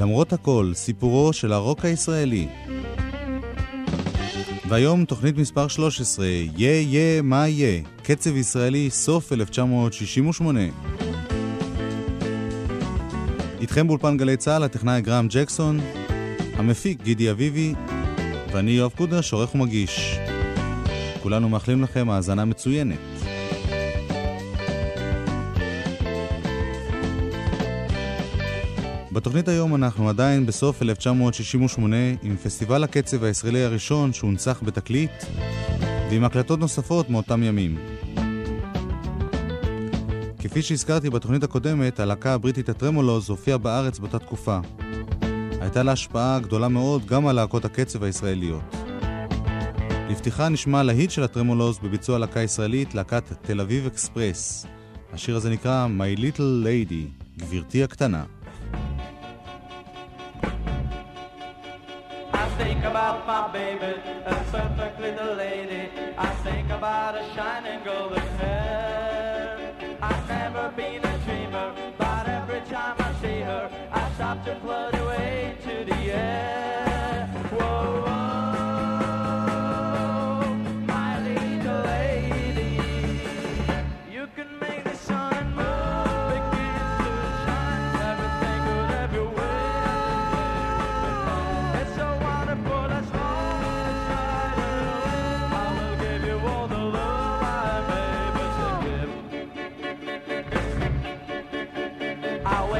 למרות הכל, סיפורו של הרוק הישראלי. והיום תוכנית מספר 13, יה יה מה יהיה, קצב ישראלי סוף 1968. איתכם באולפן גלי צה"ל, הטכנאי גרם ג'קסון, המפיק גידי אביבי, ואני יואב קודר, שעורך ומגיש. כולנו מאחלים לכם האזנה מצוינת. בתוכנית היום אנחנו עדיין בסוף 1968 עם פסטיבל הקצב הישראלי הראשון שהונצח בתקליט ועם הקלטות נוספות מאותם ימים. כפי שהזכרתי בתוכנית הקודמת, הלהקה הבריטית הטרמולוז הופיעה בארץ באותה תקופה. הייתה לה השפעה גדולה מאוד גם על להקות הקצב הישראליות. לפתיחה נשמע להיט של הטרמולוז בביצוע להקה ישראלית, להקת תל אביב אקספרס. השיר הזה נקרא My Little Lady, גבירתי הקטנה. About my baby, a perfect little lady. I think about a shining golden hair. I've never been a dreamer, but every time I see her, I stop to float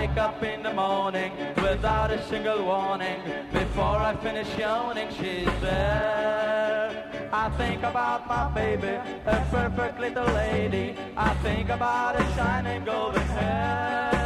wake up in the morning without a single warning. Before I finish yawning, she's there. I think about my baby, a perfect little lady. I think about her shining golden hair.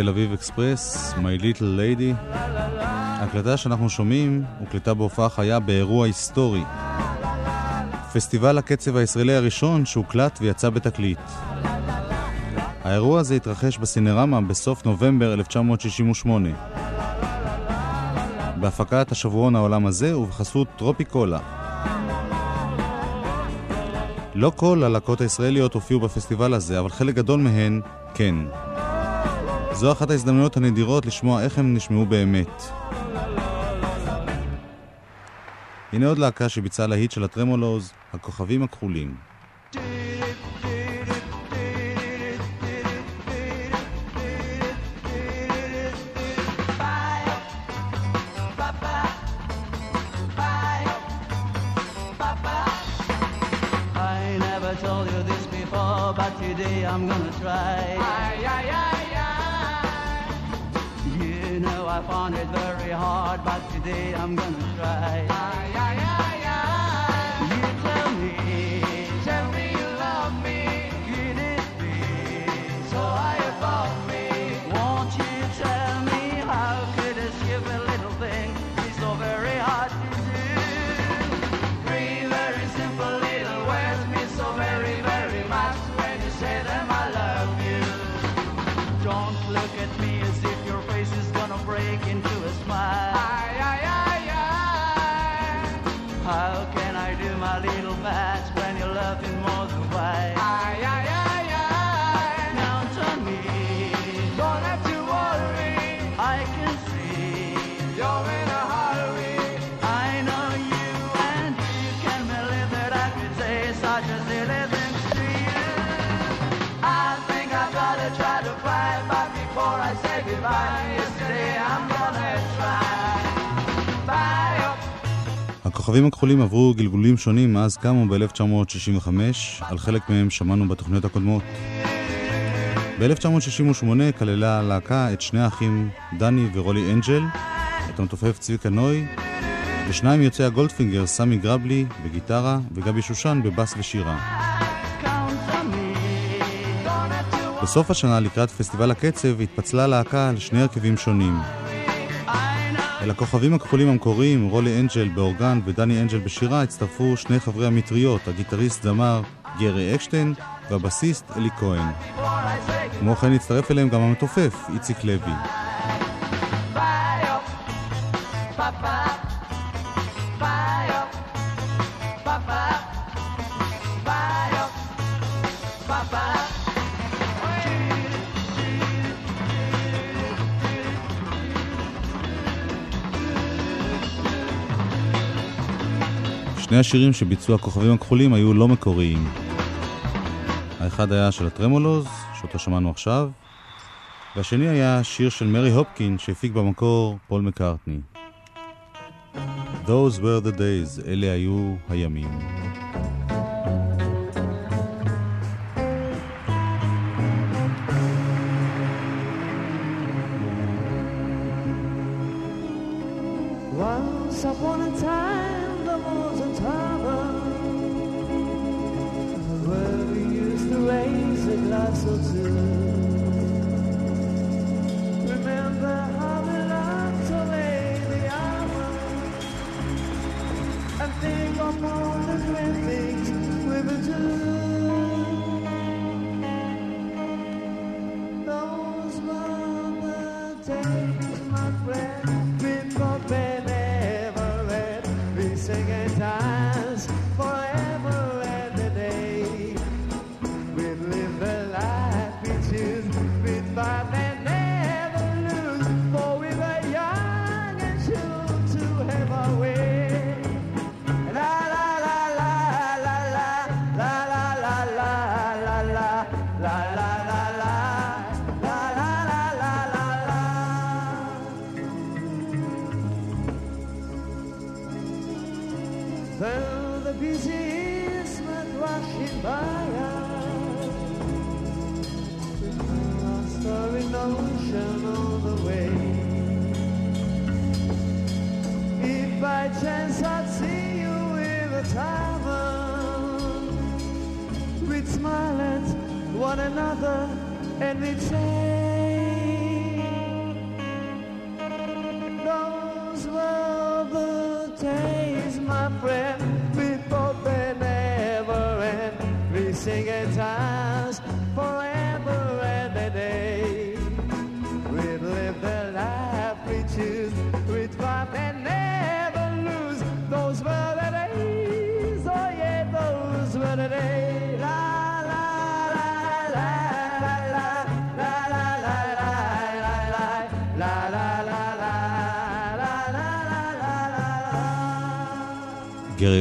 תל אביב אקספרס, My Little Lady. ההקלטה שאנחנו שומעים הוקלטה בהופעה חיה באירוע היסטורי. פסטיבל הקצב הישראלי הראשון שהוקלט ויצא בתקליט. האירוע הזה התרחש בסינרמה בסוף נובמבר 1968. בהפקת השבועון העולם הזה ובחסות טרופיקולה. לא כל הלהקות הישראליות הופיעו בפסטיבל הזה, אבל חלק גדול מהן כן. זו אחת ההזדמנויות הנדירות לשמוע איך הם נשמעו באמת. הנה עוד להקה שביצעה להיט של הטרמולוז, הכוכבים הכחולים. day I'm gonna הכוכבים הכחולים עברו גלגולים שונים מאז קמו ב-1965, על חלק מהם שמענו בתוכניות הקודמות. ב-1968 כללה הלהקה את שני האחים דני ורולי אנג'ל, את המתופף צביקה נוי, ושניים יוצאי הגולדפינגר, סמי גרבלי בגיטרה וגבי שושן בבאס ושירה. בסוף השנה, לקראת פסטיבל הקצב, התפצלה הלהקה לשני הרכבים שונים. אל הכוכבים הכחולים המקוריים, רולי אנג'ל באורגן ודני אנג'ל בשירה, הצטרפו שני חברי המטריות, הגיטריסט זמר גרי אקשטיין והבסיסט אלי כהן. כמו כן הצטרף אליהם גם המתופף, איציק לוי. שני השירים שביצעו הכוכבים הכחולים היו לא מקוריים. האחד היה של הטרמולוז, שאותו שמענו עכשיו, והשני היה שיר של מרי הופקין שהפיק במקור פול מקארטני. Those were the days, אלה היו הימים.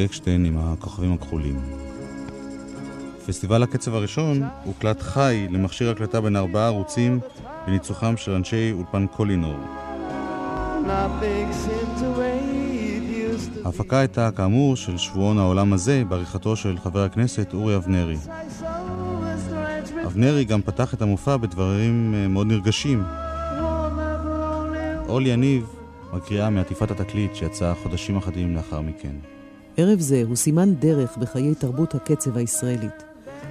אקשטיין עם הכוכבים הכחולים. פסטיבל הקצב הראשון הוקלט חי למכשיר הקלטה בין ארבעה ערוצים בניצוחם של אנשי אולפן קולינור. ההפקה הייתה כאמור של שבועון העולם הזה בעריכתו של חבר הכנסת אורי אבנרי. אבנרי גם פתח את המופע בדברים אה, מאוד נרגשים. אול יניב מקריאה מעטיפת התקליט שיצאה חודשים אחדים לאחר מכן. ערב זה הוא סימן דרך בחיי תרבות הקצב הישראלית.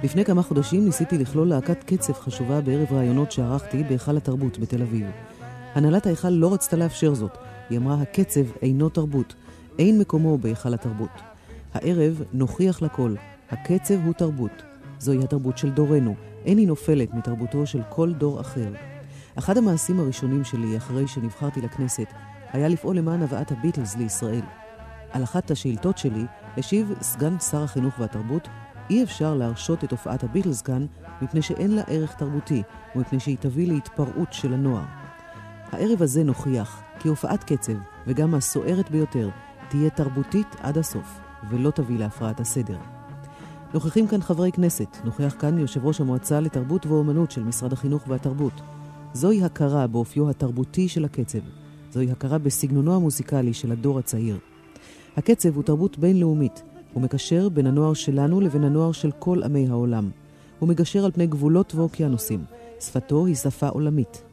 לפני כמה חודשים ניסיתי לכלול להקת קצב חשובה בערב ראיונות שערכתי בהיכל התרבות בתל אביב. הנהלת ההיכל לא רצתה לאפשר זאת. היא אמרה, הקצב אינו תרבות. אין מקומו בהיכל התרבות. הערב נוכיח לכל, הקצב הוא תרבות. זוהי התרבות של דורנו. אין היא נופלת מתרבותו של כל דור אחר. אחד המעשים הראשונים שלי אחרי שנבחרתי לכנסת היה לפעול למען הבאת הביטלס לישראל. על אחת השאילתות שלי השיב סגן שר החינוך והתרבות, אי אפשר להרשות את הופעת הביטלס כאן מפני שאין לה ערך תרבותי ומפני שהיא תביא להתפרעות של הנוער. הערב הזה נוכיח כי הופעת קצב, וגם הסוערת ביותר, תהיה תרבותית עד הסוף, ולא תביא להפרעת הסדר. נוכחים כאן חברי כנסת, נוכח כאן יושב ראש המועצה לתרבות ואומנות של משרד החינוך והתרבות. זוהי הכרה באופיו התרבותי של הקצב. זוהי הכרה בסגנונו המוזיקלי של הדור הצעיר. הקצב הוא תרבות בינלאומית. הוא מקשר בין הנוער שלנו לבין הנוער של כל עמי העולם. הוא מגשר על פני גבולות ואוקיינוסים. שפתו היא שפה עולמית.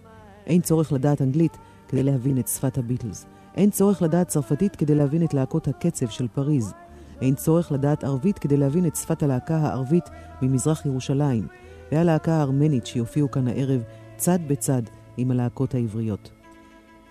אין צורך לדעת אנגלית כדי להבין את שפת הביטלס. אין צורך לדעת צרפתית כדי להבין את להקות הקצב של פריז. אין צורך לדעת ערבית כדי להבין את שפת הלהקה הערבית ממזרח ירושלים, והלהקה הארמנית שיופיעו כאן הערב צד בצד עם הלהקות העבריות.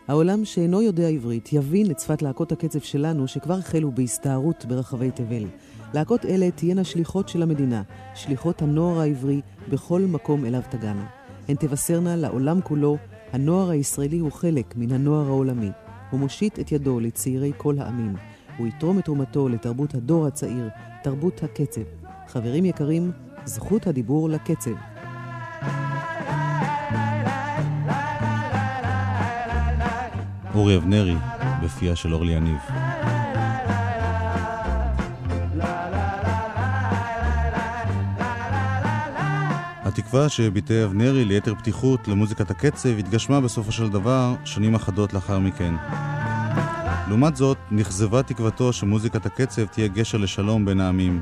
העולם שאינו יודע עברית יבין את שפת להקות הקצב שלנו שכבר החלו בהסתערות ברחבי תבל. להקות אלה תהיינה שליחות של המדינה, שליחות הנוער העברי בכל מקום אליו תגענה. הן תבשרנה לעולם כולו, הנוער הישראלי הוא חלק מן הנוער העולמי. הוא מושיט את ידו לצעירי כל העמים. הוא יתרום את תרומתו לתרבות הדור הצעיר, תרבות הקצב. חברים יקרים, זכות הדיבור לקצב. אורי אבנרי, בפיה של אורלי יניב. התקווה שביטא אבנרי ליתר פתיחות למוזיקת הקצב התגשמה בסופו של דבר שנים אחדות לאחר מכן. לעומת זאת, נכזבה תקוותו שמוזיקת הקצב תהיה גשר לשלום בין העמים.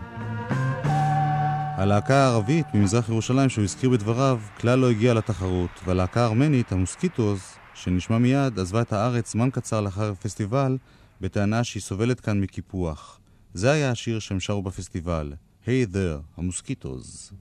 הלהקה הערבית ממזרח ירושלים שהוא הזכיר בדבריו כלל לא הגיעה לתחרות, והלהקה הארמנית, המוסקיטוז, שנשמע מיד, עזבה את הארץ זמן קצר לאחר הפסטיבל, בטענה שהיא סובלת כאן מקיפוח. זה היה השיר שהם שרו בפסטיבל, hey there, המוסקיטוז.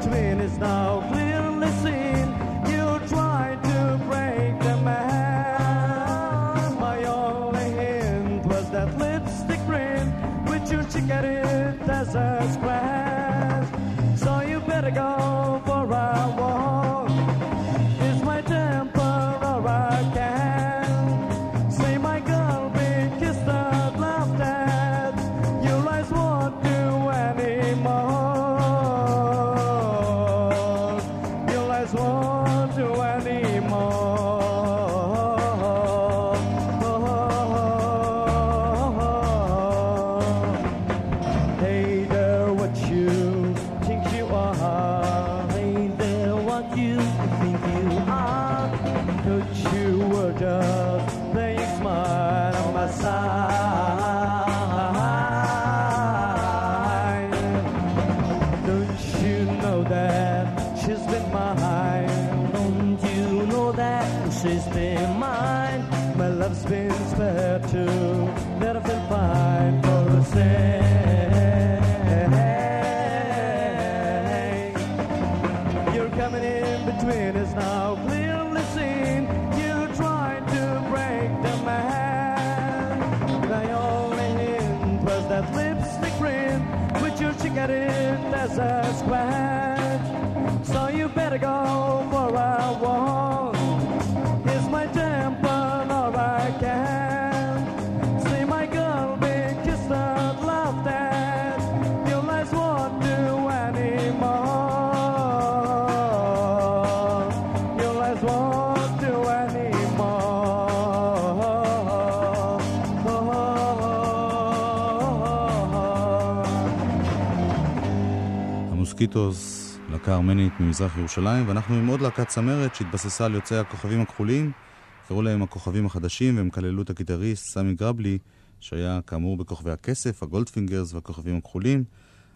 to me. מוסקיטוס, להקה ארמנית ממזרח ירושלים, ואנחנו עם עוד להקת צמרת שהתבססה על יוצאי הכוכבים הכחולים, קראו להם הכוכבים החדשים, והם כללו את הגיטריסט סמי גרבלי, שהיה כאמור בכוכבי הכסף, הגולדפינגרס והכוכבים הכחולים,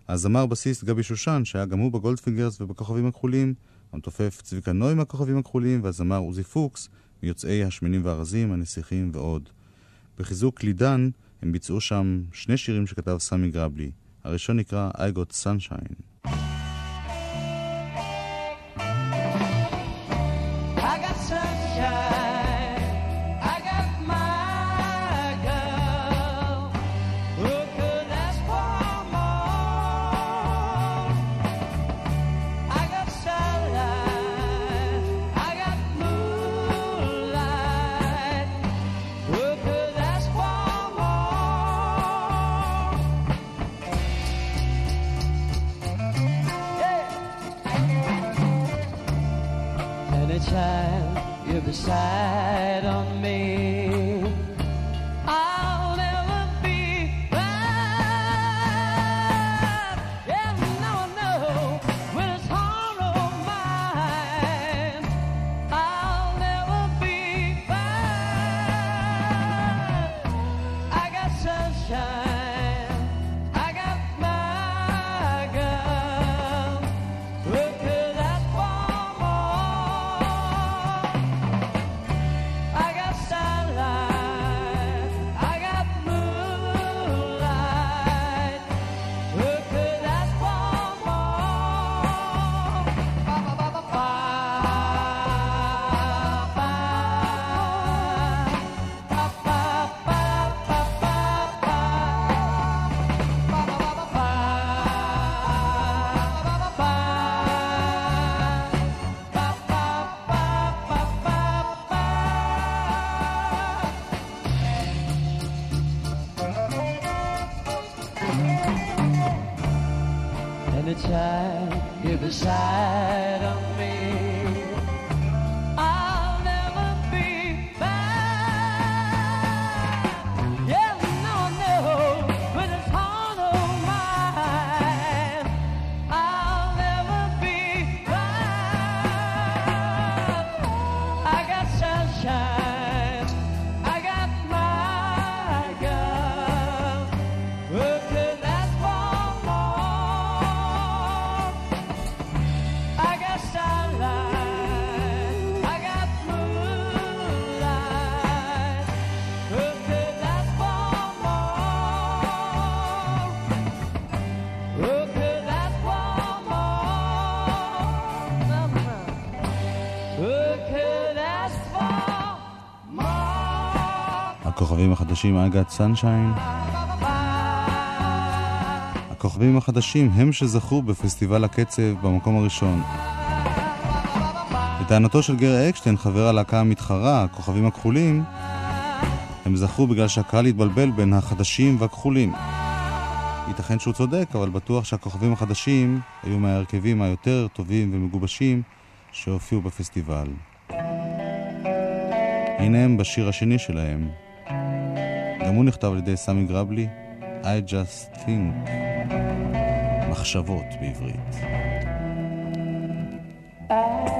הזמר בסיסט גבי שושן, שהיה גם הוא בגולדפינגרס ובכוכבים הכחולים, המתופף צביקה נוי מהכוכבים הכחולים, והזמר עוזי פוקס, מיוצאי השמנים והרזים, הנסיכים ועוד. בחיזוק לידן הם ביצעו שם שני שירים שכתב סמי גרבלי. הראשון נקרא I Got Sunshine. החדשים אגת סנשיין. הכוכבים החדשים הם שזכו בפסטיבל הקצב במקום הראשון. לטענתו של גר אקשטיין, חבר הלהקה המתחרה, הכוכבים הכחולים, הם זכו בגלל שהקהל התבלבל בין החדשים והכחולים. ייתכן שהוא צודק, אבל בטוח שהכוכבים החדשים היו מההרכבים היותר טובים ומגובשים שהופיעו בפסטיבל. הנה הם בשיר השני שלהם, גם הוא נכתב על ידי סמי גרבלי, I Just Think, מחשבות בעברית. I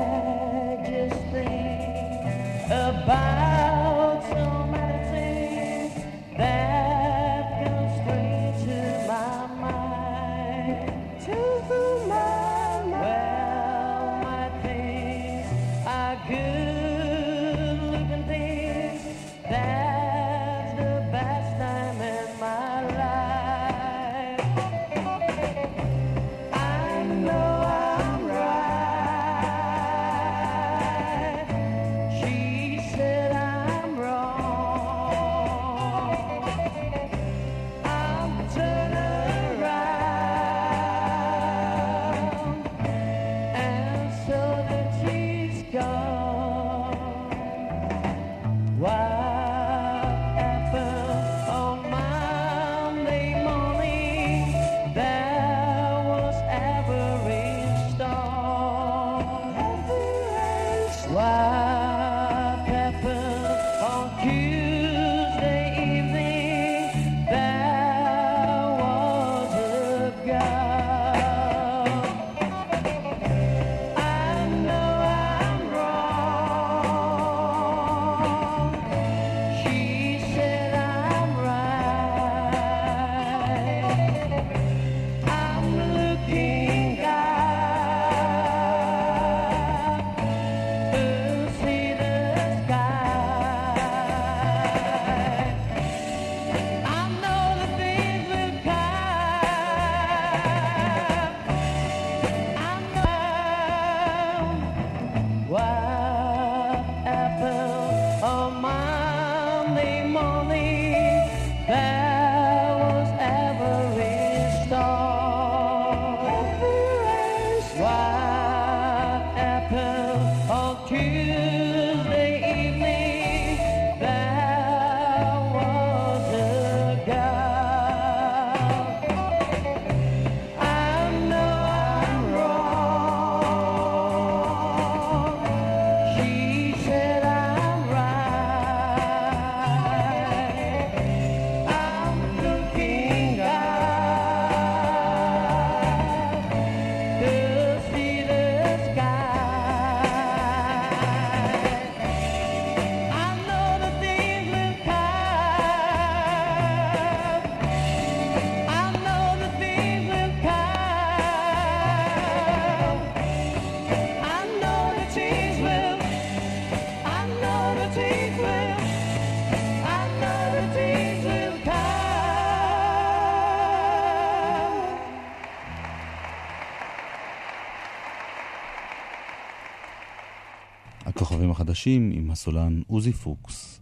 החדשים עם הסולן עוזי פוקס.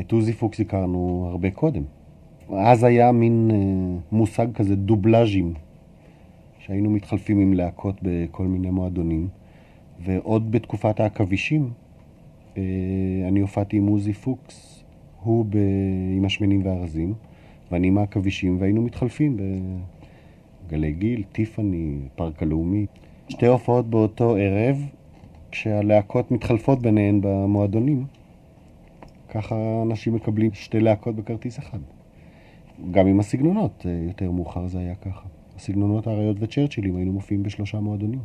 את עוזי פוקס הכרנו הרבה קודם. אז היה מין אה, מושג כזה דובלאז'ים, שהיינו מתחלפים עם להקות בכל מיני מועדונים, ועוד בתקופת העכבישים אה, אני הופעתי עם עוזי פוקס, הוא ב... עם השמנים והרזים, ואני עם העכבישים, והיינו מתחלפים בגלי גיל, טיפאני, פארק הלאומי. שתי הופעות באותו ערב, כשהלהקות מתחלפות ביניהן במועדונים. ככה אנשים מקבלים שתי להקות בכרטיס אחד. גם עם הסגנונות, אה, יותר מאוחר זה היה ככה. הסגנונות האריות וצ'רצ'ילים היינו מופיעים בשלושה מועדונים.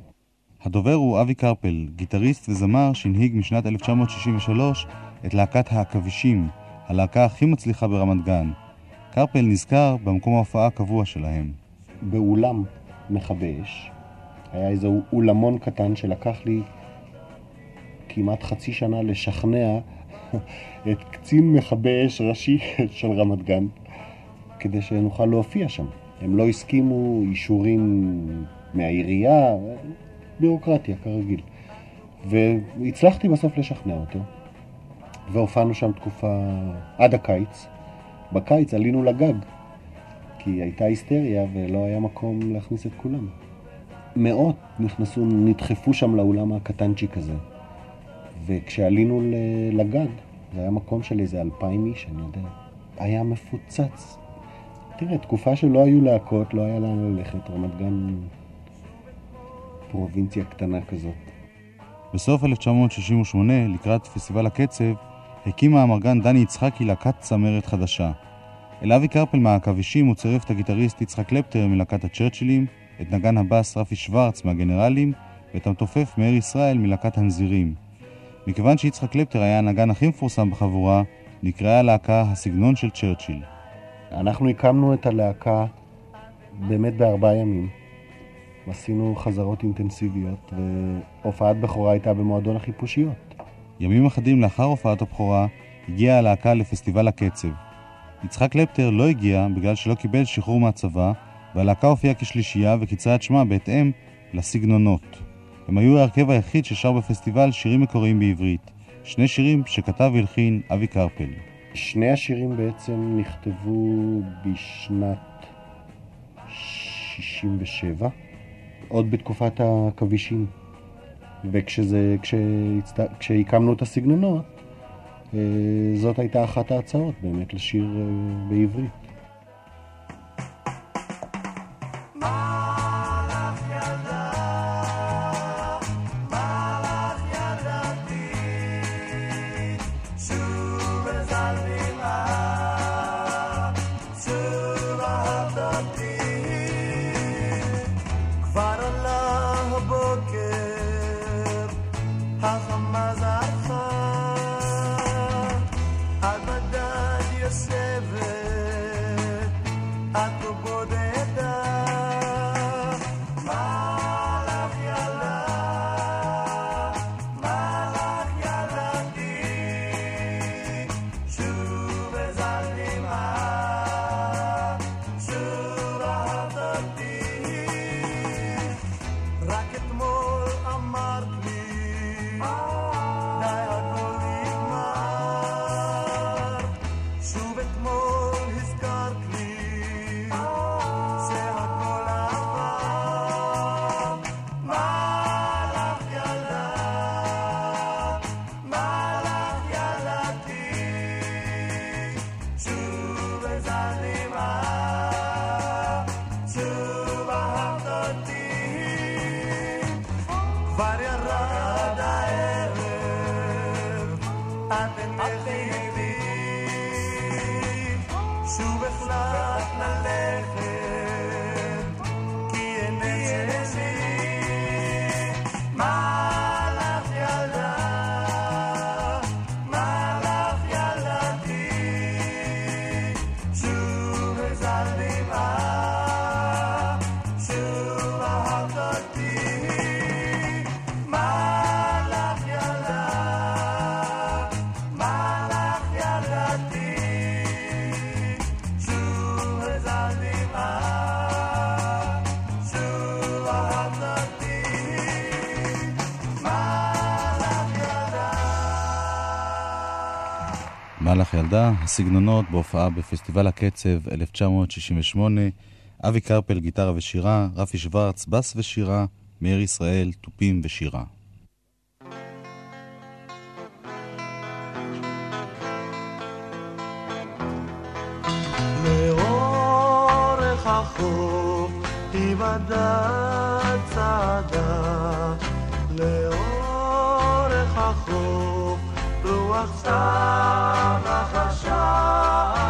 הדובר הוא אבי קרפל, גיטריסט וזמר שהנהיג משנת 1963 את להקת העכבישים, הלהקה הכי מצליחה ברמת גן. קרפל נזכר במקום ההופעה הקבוע שלהם. באולם מכבי אש, היה איזה אולמון קטן שלקח לי כמעט חצי שנה לשכנע את קצין מכבי אש ראשי של רמת גן כדי שנוכל להופיע שם. הם לא הסכימו, אישורים מהעירייה, ביורוקרטיה כרגיל. והצלחתי בסוף לשכנע אותו, והופענו שם תקופה עד הקיץ. בקיץ עלינו לגג, כי הייתה היסטריה ולא היה מקום להכניס את כולם. מאות נכנסו, נדחפו שם לאולם הקטנצ'יק הזה. וכשעלינו לגג, זה היה מקום של איזה אלפיים איש, אני יודע. היה מפוצץ. תראה, תקופה שלא היו להקות, לא היה לאן ללכת. רמת גן פרובינציה קטנה כזאת. בסוף 1968, לקראת פסטיבל הקצב, הקים האמרגן דני יצחקי להקת צמרת חדשה. אל אבי קרפל מהעכבישים הוא צירף את הגיטריסט יצחק קלפטר מלהקת הצ'רצ'ילים, את נגן הבאס רפי שוורץ מהגנרלים, ואת המתופף מאיר ישראל מלהקת הנזירים. מכיוון שיצחק קלפטר היה הנגן הכי מפורסם בחבורה, נקראה הלהקה הסגנון של צ'רצ'יל. אנחנו הקמנו את הלהקה באמת בארבעה ימים. עשינו חזרות אינטנסיביות, והופעת בכורה הייתה במועדון החיפושיות. ימים אחדים לאחר הופעת הבכורה, הגיעה הלהקה לפסטיבל הקצב. יצחק קלפטר לא הגיע בגלל שלא קיבל שחרור מהצבא, והלהקה הופיעה כשלישייה וקיצרה את שמה בהתאם לסגנונות. הם היו ההרכב היחיד ששר בפסטיבל שירים מקוריים בעברית, שני שירים שכתב והלחין אבי קרפל. שני השירים בעצם נכתבו בשנת 67, עוד בתקופת העכבישים. וכשהקמנו את הסגנונות, אה, זאת הייתה אחת ההצעות באמת לשיר אה, בעברית. מהלך ילדה, הסגנונות בהופעה בפסטיבל הקצב 1968, אבי קרפל גיטרה ושירה, רפי שוורץ בס ושירה, מאיר ישראל תופים ושירה. לאורך צעדה לאורך רוח סתיו החשב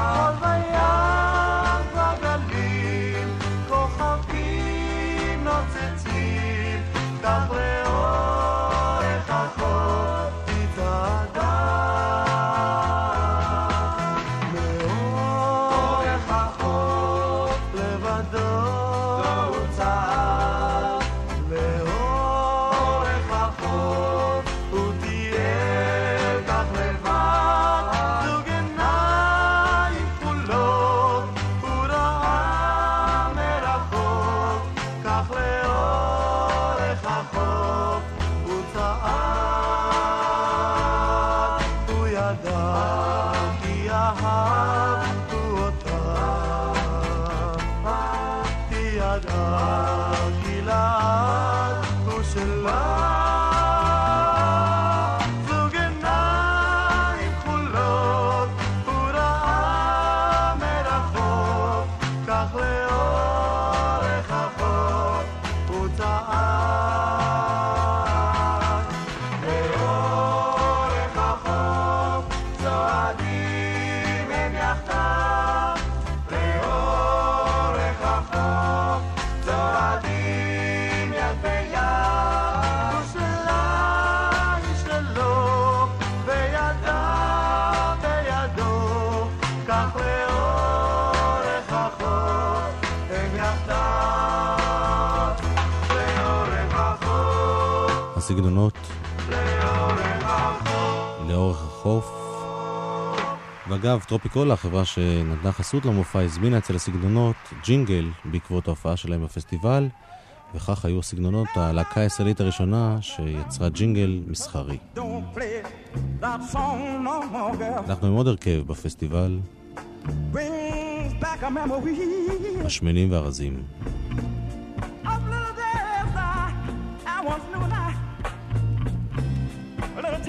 הסגנונות לאורך החוף. ואגב, טרופיקולה, החברה שנתנה חסות למופע, הזמינה אצל הסגנונות ג'ינגל בעקבות ההופעה שלהם בפסטיבל, וכך היו הסגנונות הלהקה הישראלית הראשונה שיצרה ג'ינגל מסחרי. No. אנחנו עם עוד הרכב בפסטיבל, השמנים והרזים. I, once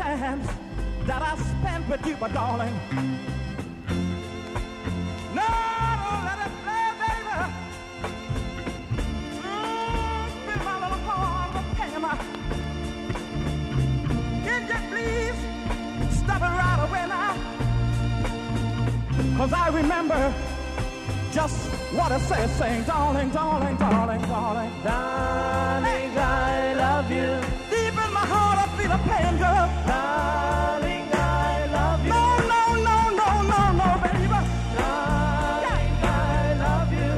times that I spent with you, my darling. No, don't let it play, baby. Mm, spin my little with pain. Can you please stop it right away now? Cause I remember just what I say, saying, darling, darling, darling, darling, darling, I love you. A girl. Darling, I love you. No, no, no, no, no, no, baby. Darling, I love you.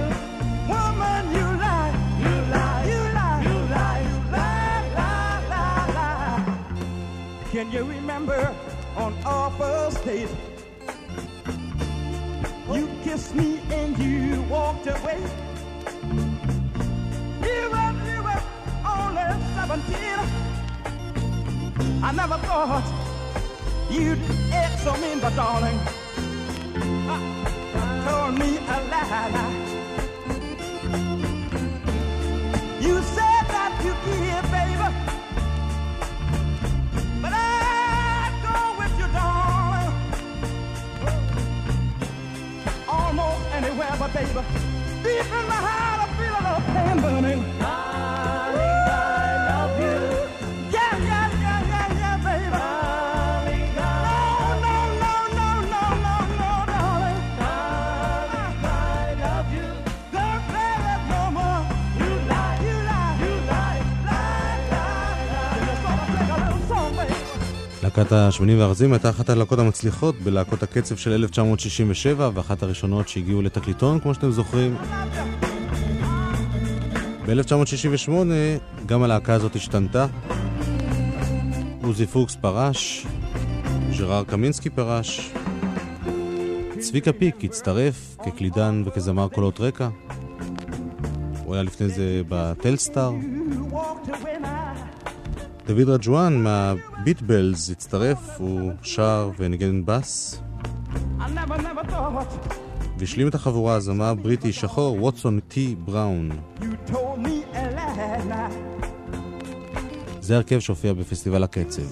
Woman, you lie, you lie, you lie, you lie, you lie, lie, lie, lie. Can you remember on our first date? You kissed me and you walked away. You were, you were only 17. I never thought you'd act so mean, but darling, uh, told me a lie. You said that you care, baby, but I'd go with you, darling almost anywhere but baby. Deep in my heart, I feel a little pain burning. להקת השמנים והרזים הייתה אחת הלהקות המצליחות בלהקות הקצב של 1967 ואחת הראשונות שהגיעו לתקליטון, כמו שאתם זוכרים. ב-1968 גם הלהקה הזאת השתנתה. עוזי פוקס פרש, ז'רר קמינסקי פרש, צביקה פיק הצטרף כקלידן וכזמר קולות רקע. הוא היה לפני זה בטלסטאר. דוד רג'ואן מהביטבלס הצטרף, הוא שר וניגן בס. והשלים את החבורה הזמר בריטי שחור ווטסון טי בראון. זה הרכב שהופיע בפסטיבל הקצב.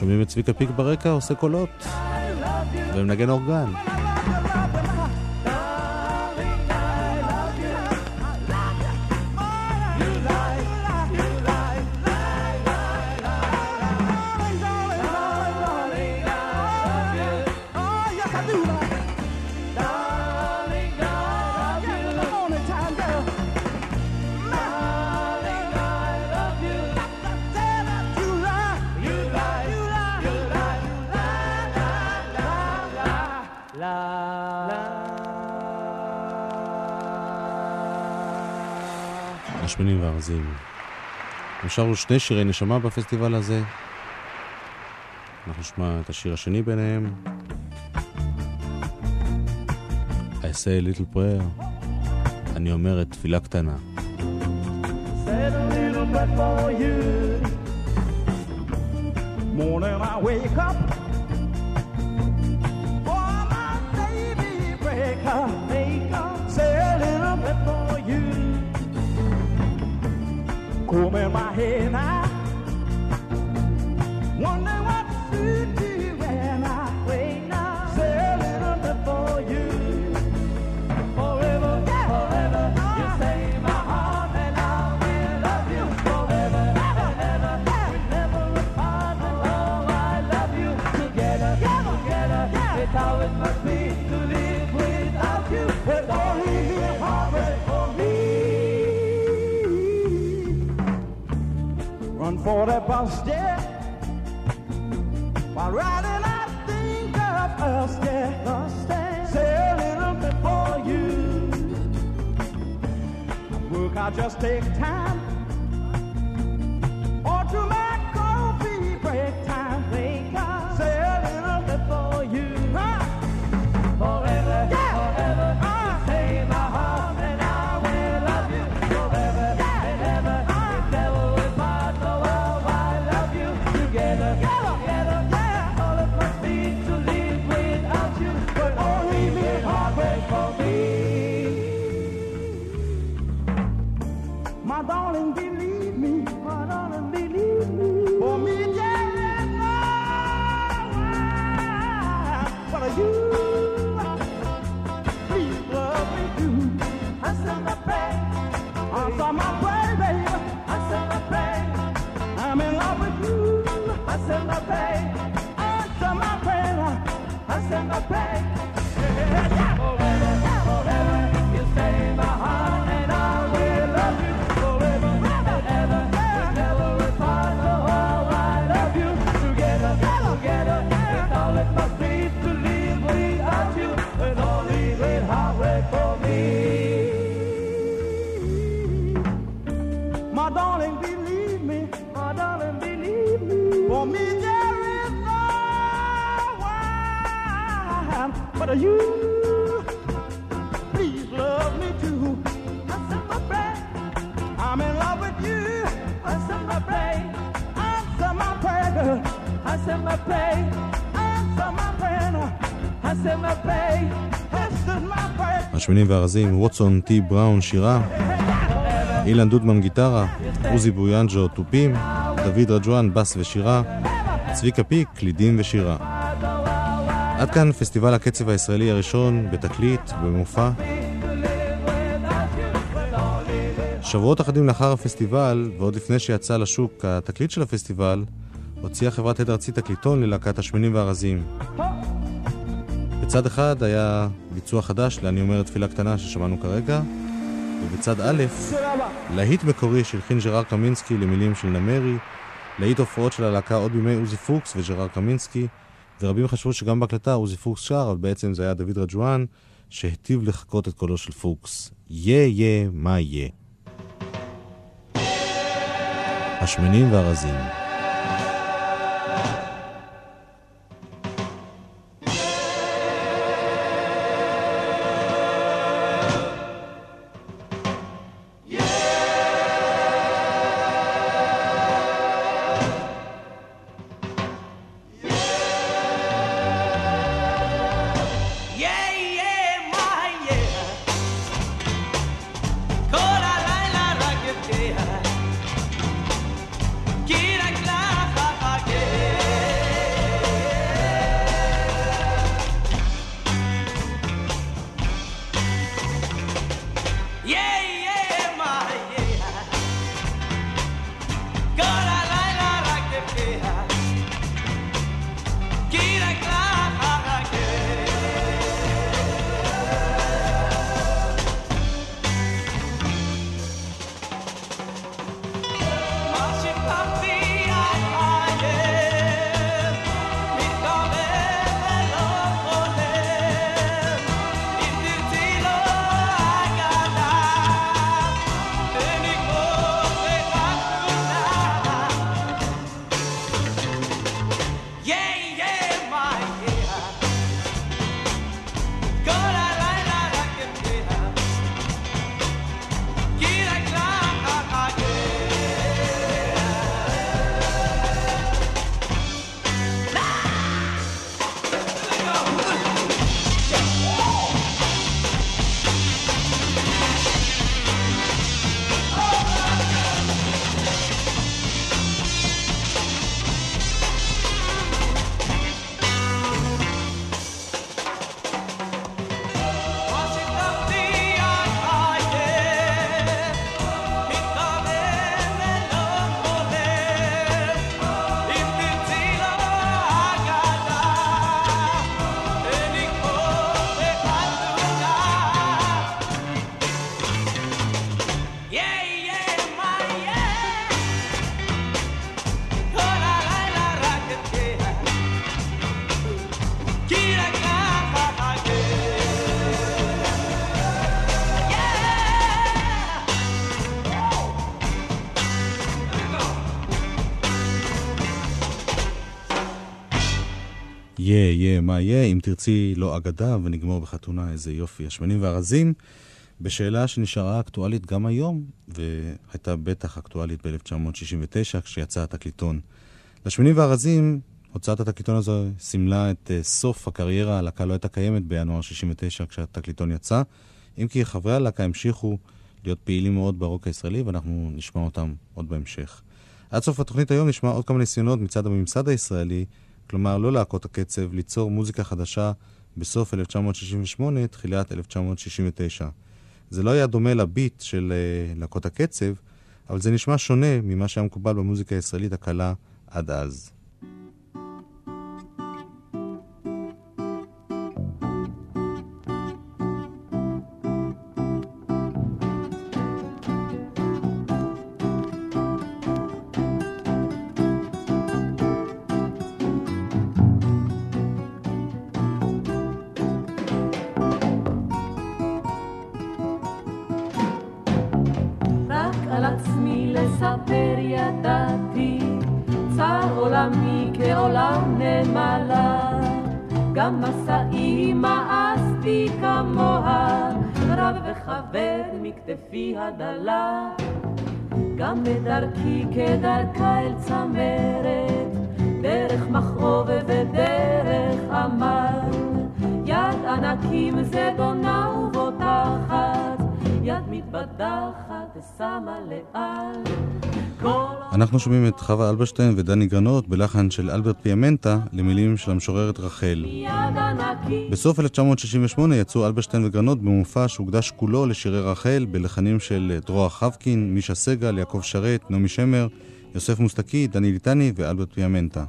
שומעים את צביקה פיק ברקע עושה קולות ומנגן אורגן. השמנים והרזים. נשארו שני שירי נשמה בפסטיבל הזה. אנחנו נשמע את השיר השני ביניהם. I say a little prayer. אני אומר את תפילה קטנה. Morning I wake up. Comb in my hair now. Wonder what to do when I bit for you. Forever, forever, you save my heart and I will love you forever ever. Never oh, I love you together, together. It's how it must be to live without you. A for that bus, yeah. While riding, I think of us, yeah. Us, yeah. Say a little bit for you. Work, I just take time. Answer my prayer. Answer my prayer. השמנים והרזים, ווטסון טי בראון שירה, אילן דודמן גיטרה, עוזי בויאנג'ו תופים, דוד רג'ואן בס ושירה, צביקה פיק קלידים ושירה. עד כאן פסטיבל הקצב הישראלי הראשון בתקליט ובמופע. שבועות אחדים לאחר הפסטיבל, ועוד לפני שיצא לשוק התקליט של הפסטיבל, הוציאה חברת הד ארצי תקליטון ללהקת השמנים והרזים. בצד אחד היה ביצוע חדש ל"אני אומר תפילה קטנה" ששמענו כרגע, ובצד א', להיט מקורי שהלחין ג'רר קמינסקי למילים של נמרי, להיט הופעות של הלהקה עוד בימי עוזי פוקס וג'רר קמינסקי, ורבים חשבו שגם בהקלטה עוזי פוקס שר, אבל בעצם זה היה דוד רג'ואן, שהיטיב לחקות את קולו של פוקס. יה יה מה יהיה. השמנים והרזים. יהיה, אם תרצי לא אגדה ונגמור בחתונה, איזה יופי. השמנים והרזים, בשאלה שנשארה אקטואלית גם היום, והייתה בטח אקטואלית ב-1969, כשיצא התקליטון. לשמנים והרזים, הוצאת התקליטון הזו סימלה את uh, סוף הקריירה, הלהקה לא הייתה קיימת בינואר 69 כשהתקליטון יצא, אם כי חברי הלהקה המשיכו להיות פעילים מאוד ברוק הישראלי, ואנחנו נשמע אותם עוד בהמשך. עד סוף התוכנית היום נשמע עוד כמה ניסיונות מצד הממסד הישראלי, כלומר לא להקות הקצב, ליצור מוזיקה חדשה בסוף 1968, תחילת 1969. זה לא היה דומה לביט של uh, להקות הקצב, אבל זה נשמע שונה ממה שהיה מקובל במוזיקה הישראלית הקלה עד אז. גם מסעי מאסתי כמוה, רב וכבד מכתפי הדלה. גם בדרכי כדרכה אל צמרת, דרך מכאוב ודרך עמל. יד ענקים זדונה ובוטחת, יד מתבדחת ושמה לאל. כל אנחנו שומעים את חווה אלברשטיין ודני גרנות בלחן של אלברט פיאמנטה למילים של המשוררת רחל. בסוף 1968 יצאו אלברשטיין וגרנות במופע שהוקדש כולו לשירי רחל בלחנים של דרור חבקין, מישה סגל, יעקב שרת, נעמי שמר, יוסף מוסטקי, דני ליטני ואלברט פיאמנטה.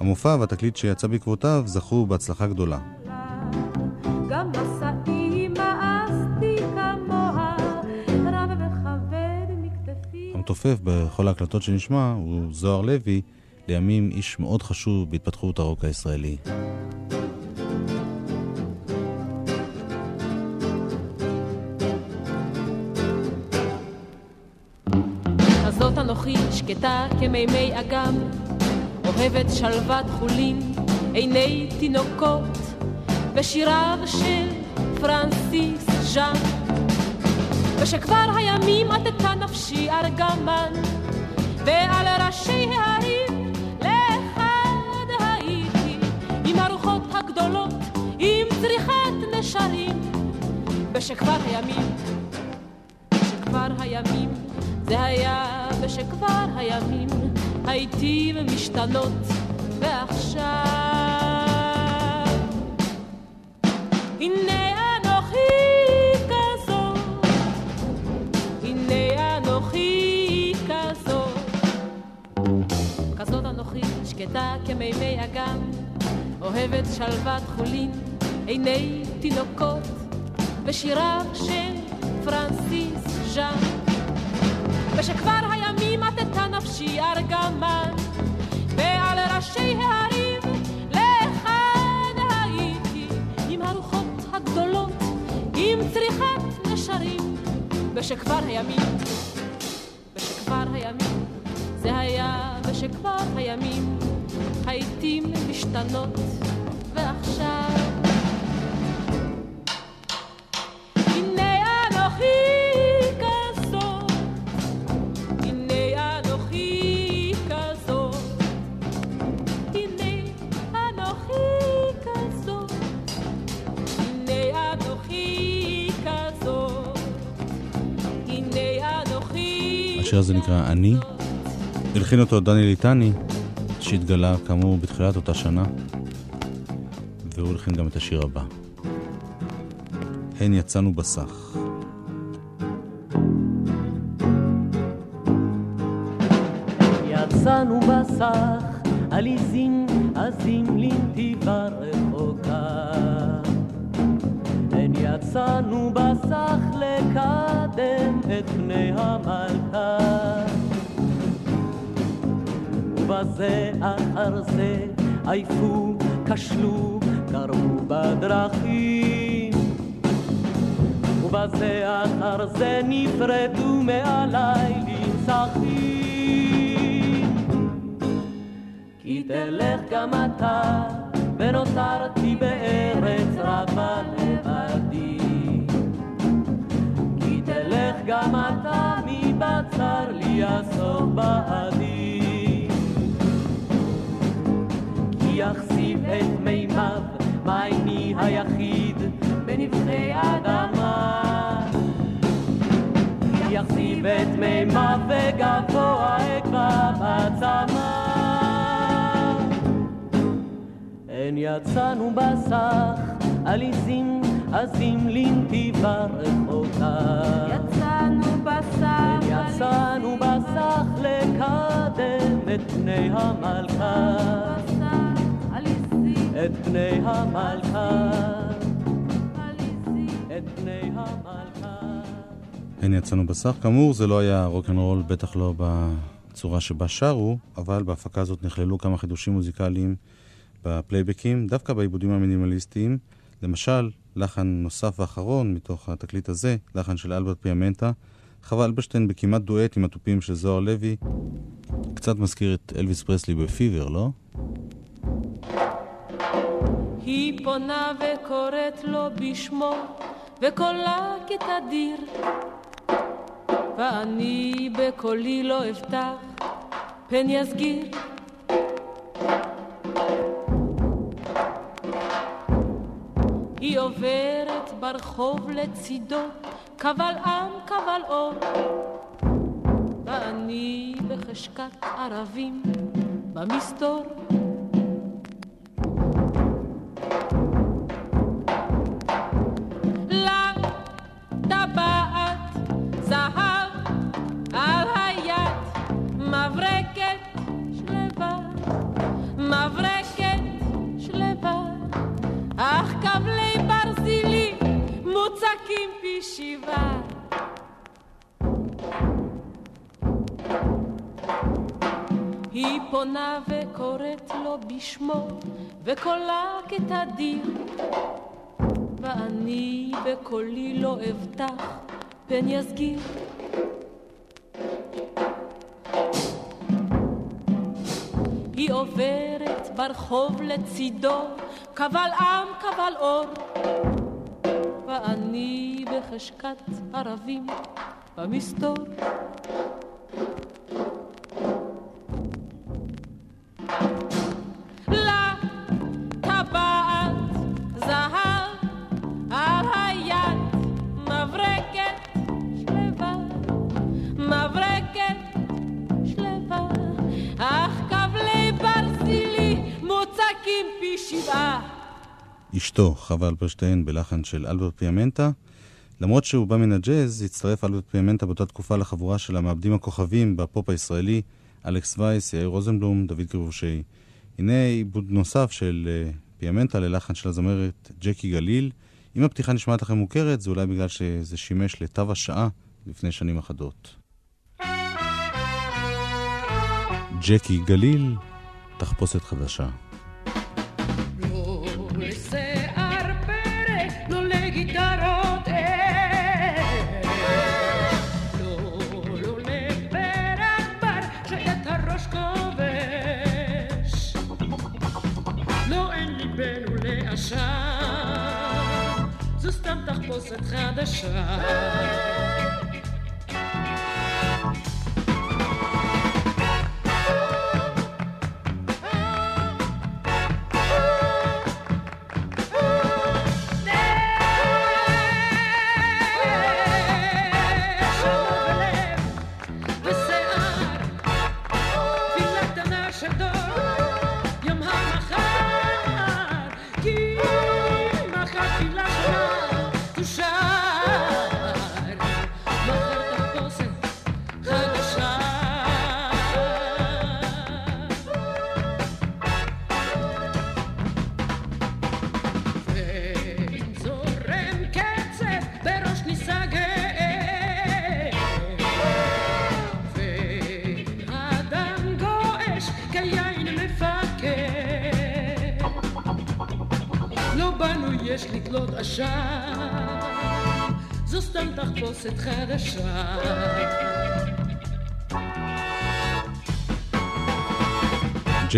המופע והתקליט שיצא בעקבותיו זכו בהצלחה גדולה. גם המתופף בכל ההקלטות שנשמע הוא זוהר לוי, לימים איש מאוד חשוב בהתפתחות הרוק הישראלי. כזאת אנוכי שקטה כמימי אגם, אוהבת שלוות חולין, עיני תינוקות, ושיריו של פרנסיס ז'אן. ושכבר הימים עטתה נפשי ארגמן, ועל ראשי ההרים לאחד הייתי, עם הרוחות הגדולות, עם צריכת נשרים. ושכבר הימים, שכבר הימים, זה היה ושכבר הימים, הייתי משתנות, ועכשיו הנה שקטה כמימי אגם, אוהבת שלוות חולין, עיני תינוקות, ושיריו של פרנסיס ז'אן. ושכבר הימים עטתה נפשי ארגמן, ועל ראשי ההרים לכאן הייתי, עם הרוחות הגדולות, עם צריכת נשרים, ושכבר הימים, ושכבר הימים, זה היה ושכבר הימים, העיתים משתנות, ועכשיו הנה השיר הזה נקרא "אני". הלחין אותו דני ליטני, שהתגלה כאמור בתחילת אותה שנה, והוא הלחין גם את השיר הבא. הן יצאנו בסך. יצאנו בסך, עליזים עזים לנתיבה רחוקה. הן יצאנו בסך לקדם את פני המלכה. ובזה אחר זה עייפו, כשלו, קרו בדרכים. ובזה אחר זה נפרדו מעלי לנצחים. כי תלך גם אתה, ונותרתי בארץ רבה לבדי. כי תלך גם אתה, מבצר לי הסוף בעדי. יחשיף את מימיו, מעייני היחיד, בנבחי אדמה. יחשיב את מימיו וגבוה אקבע בצמא. הן יצאנו בסך, עליזים עזים לנתיבה רחוקה. יצאנו בסך, יצאנו בסך לקדם את פני המלכה. את פני המלכה. את יצאנו בסך. כאמור, זה לא היה רוקנרול, בטח לא בצורה שבה שרו, אבל בהפקה הזאת נכללו כמה חידושים מוזיקליים בפלייבקים, דווקא בעיבודים המינימליסטיים. למשל, לחן נוסף ואחרון מתוך התקליט הזה, לחן של אלברט פיאמנטה. חווה אלברשטיין בכמעט דואט עם התופים של זוהר לוי. קצת מזכיר את אלוויס פרסלי בפיבר, לא? היא פונה וקוראת לו בשמו, וקולה כתדיר. ואני בקולי לא אפתח, פן יסגיר. היא עוברת ברחוב לצידו, קבל עם קבל אור. ואני בחשכת ערבים במסתור. פונה וקוראת לו בשמו, וקולה כתדיר. ואני בקולי לא אבטח, פן יסגיר. היא עוברת ברחוב לצידו, קבל עם קבל אור. ואני בחשכת ערבים במסתור. אשתו, חווה אלברשטיין, בלחן של אלברט פיאמנטה. למרות שהוא בא מן הג'אז, הצטרף אלברט פיאמנטה באותה תקופה לחבורה של המעבדים הכוכבים בפופ הישראלי, אלכס וייס, יאיר רוזנבלום, דוד קרבושי. הנה עיבוד נוסף של אה, פיאמנטה ללחן של הזמרת ג'קי גליל. אם הפתיחה נשמעת לכם מוכרת, זה אולי בגלל שזה שימש לתו השעה לפני שנים אחדות. ג'קי גליל, תחפושת חדשה. תחפושת חדשה.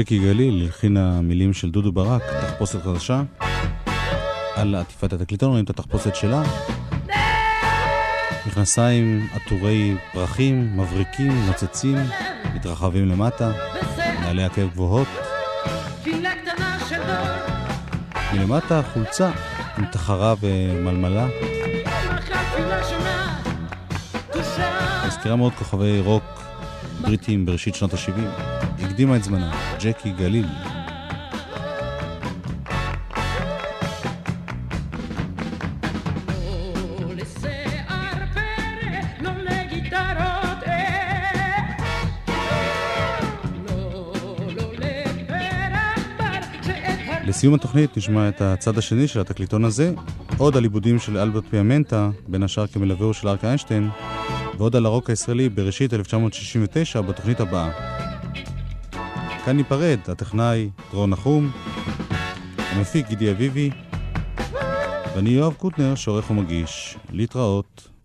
ג'קי גליל הלחינה מילים של דודו ברק, תחפושת חדשה. על עטיפת התקליטון רואים את התחפושת שלה. מכנסיים עטורי פרחים, מבריקים, נוצצים, מתרחבים למטה, נעלי עקב גבוהות. מלמטה חולצה עם תחרה ומלמלה. מזכירה מאוד כוכבי רוק בריטים בראשית שנות ה-70. הקדימה את זמנה, ג'קי גליל. לסיום התוכנית נשמע את הצד השני של התקליטון הזה, עוד על עיבודים של אלברט פיאמנטה, בין השאר כמלווהו של ארק איינשטיין, ועוד על הרוק הישראלי בראשית 1969 בתוכנית הבאה. כאן ניפרד, הטכנאי דרור נחום, המפיק גידי אביבי, ואני יואב קוטנר, שעורך ומגיש. להתראות.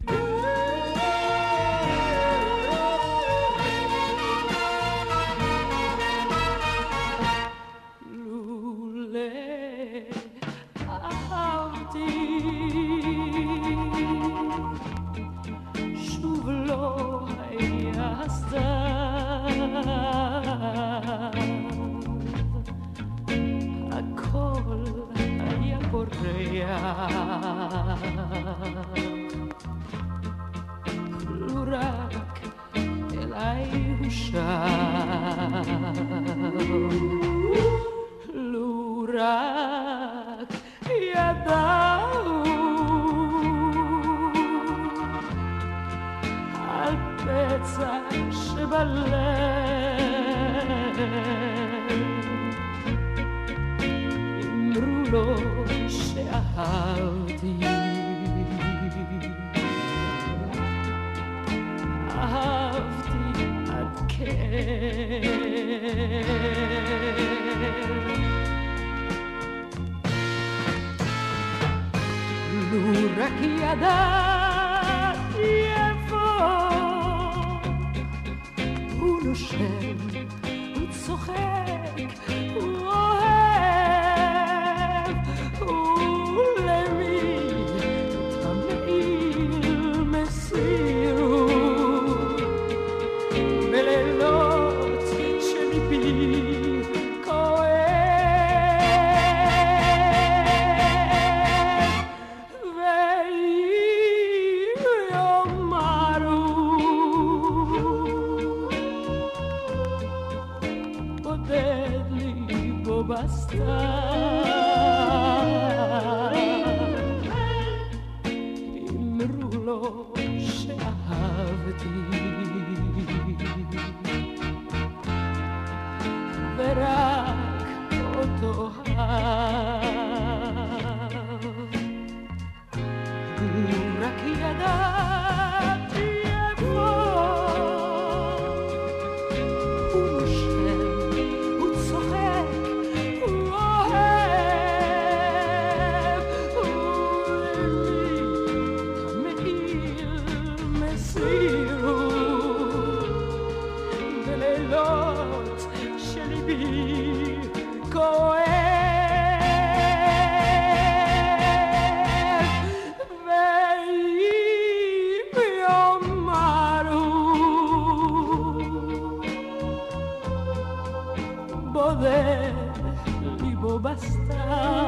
אהבתי עד כן. לו רק ידעתי איפה הוא נושם, הוא צוחק, הוא basta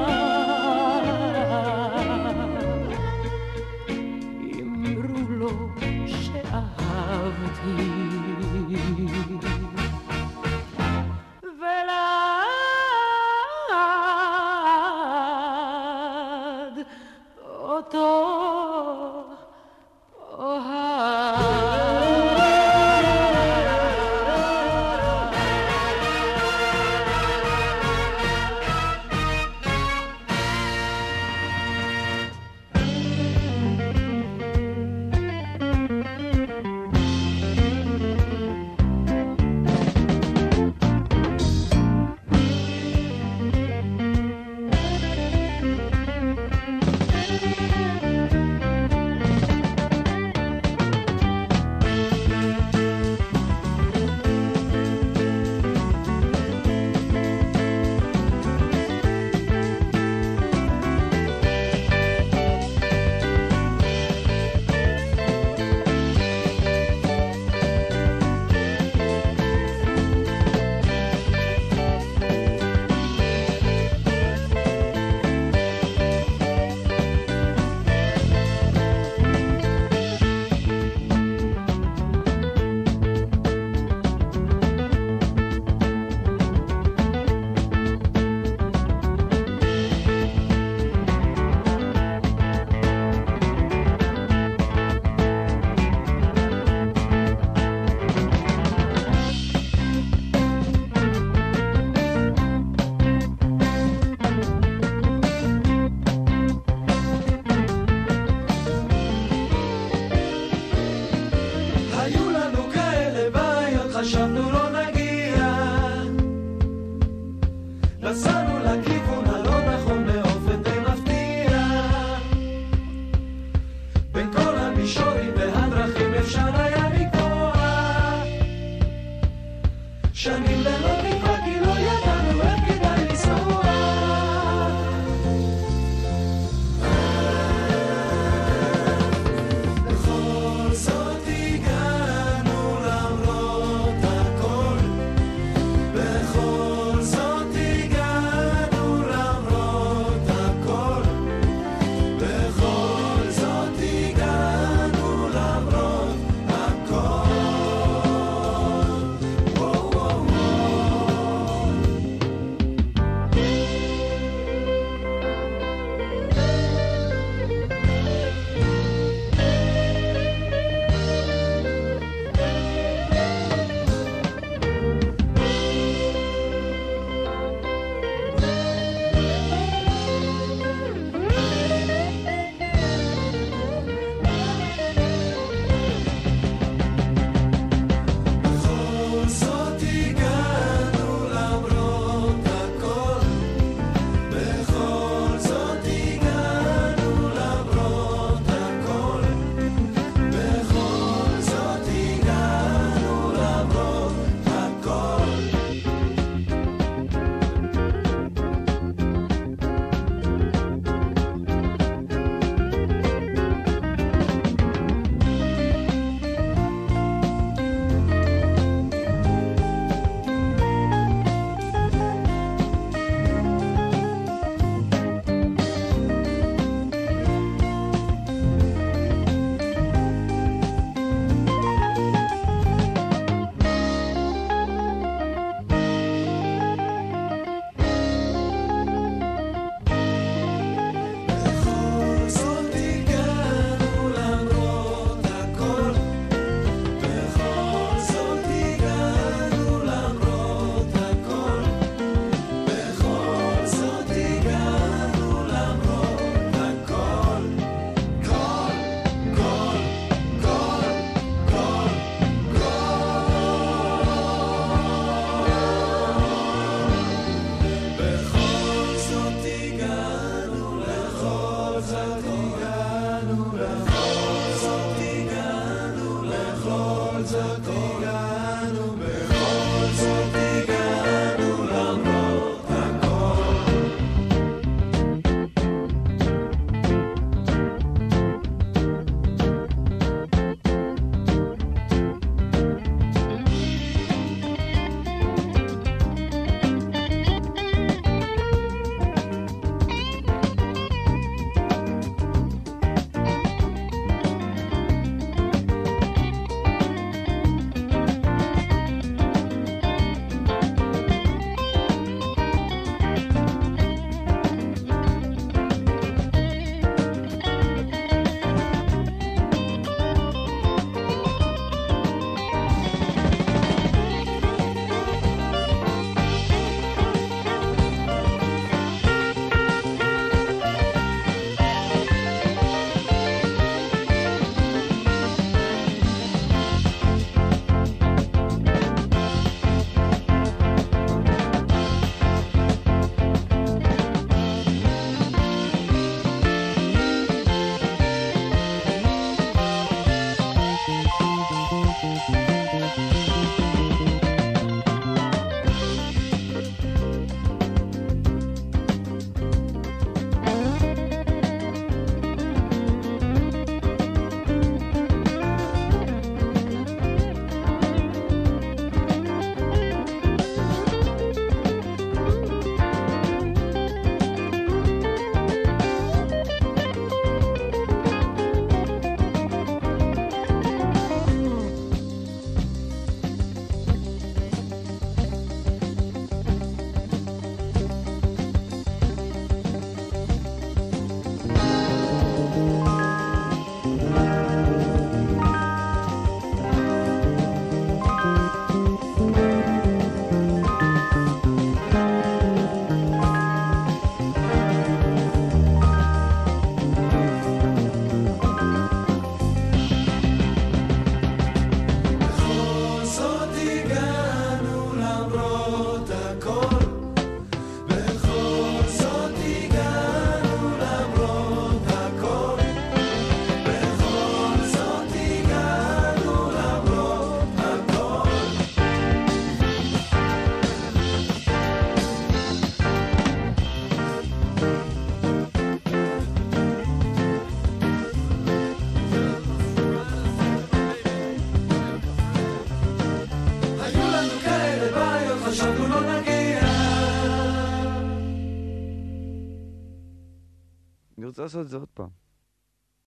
לעשות את זה עוד פעם.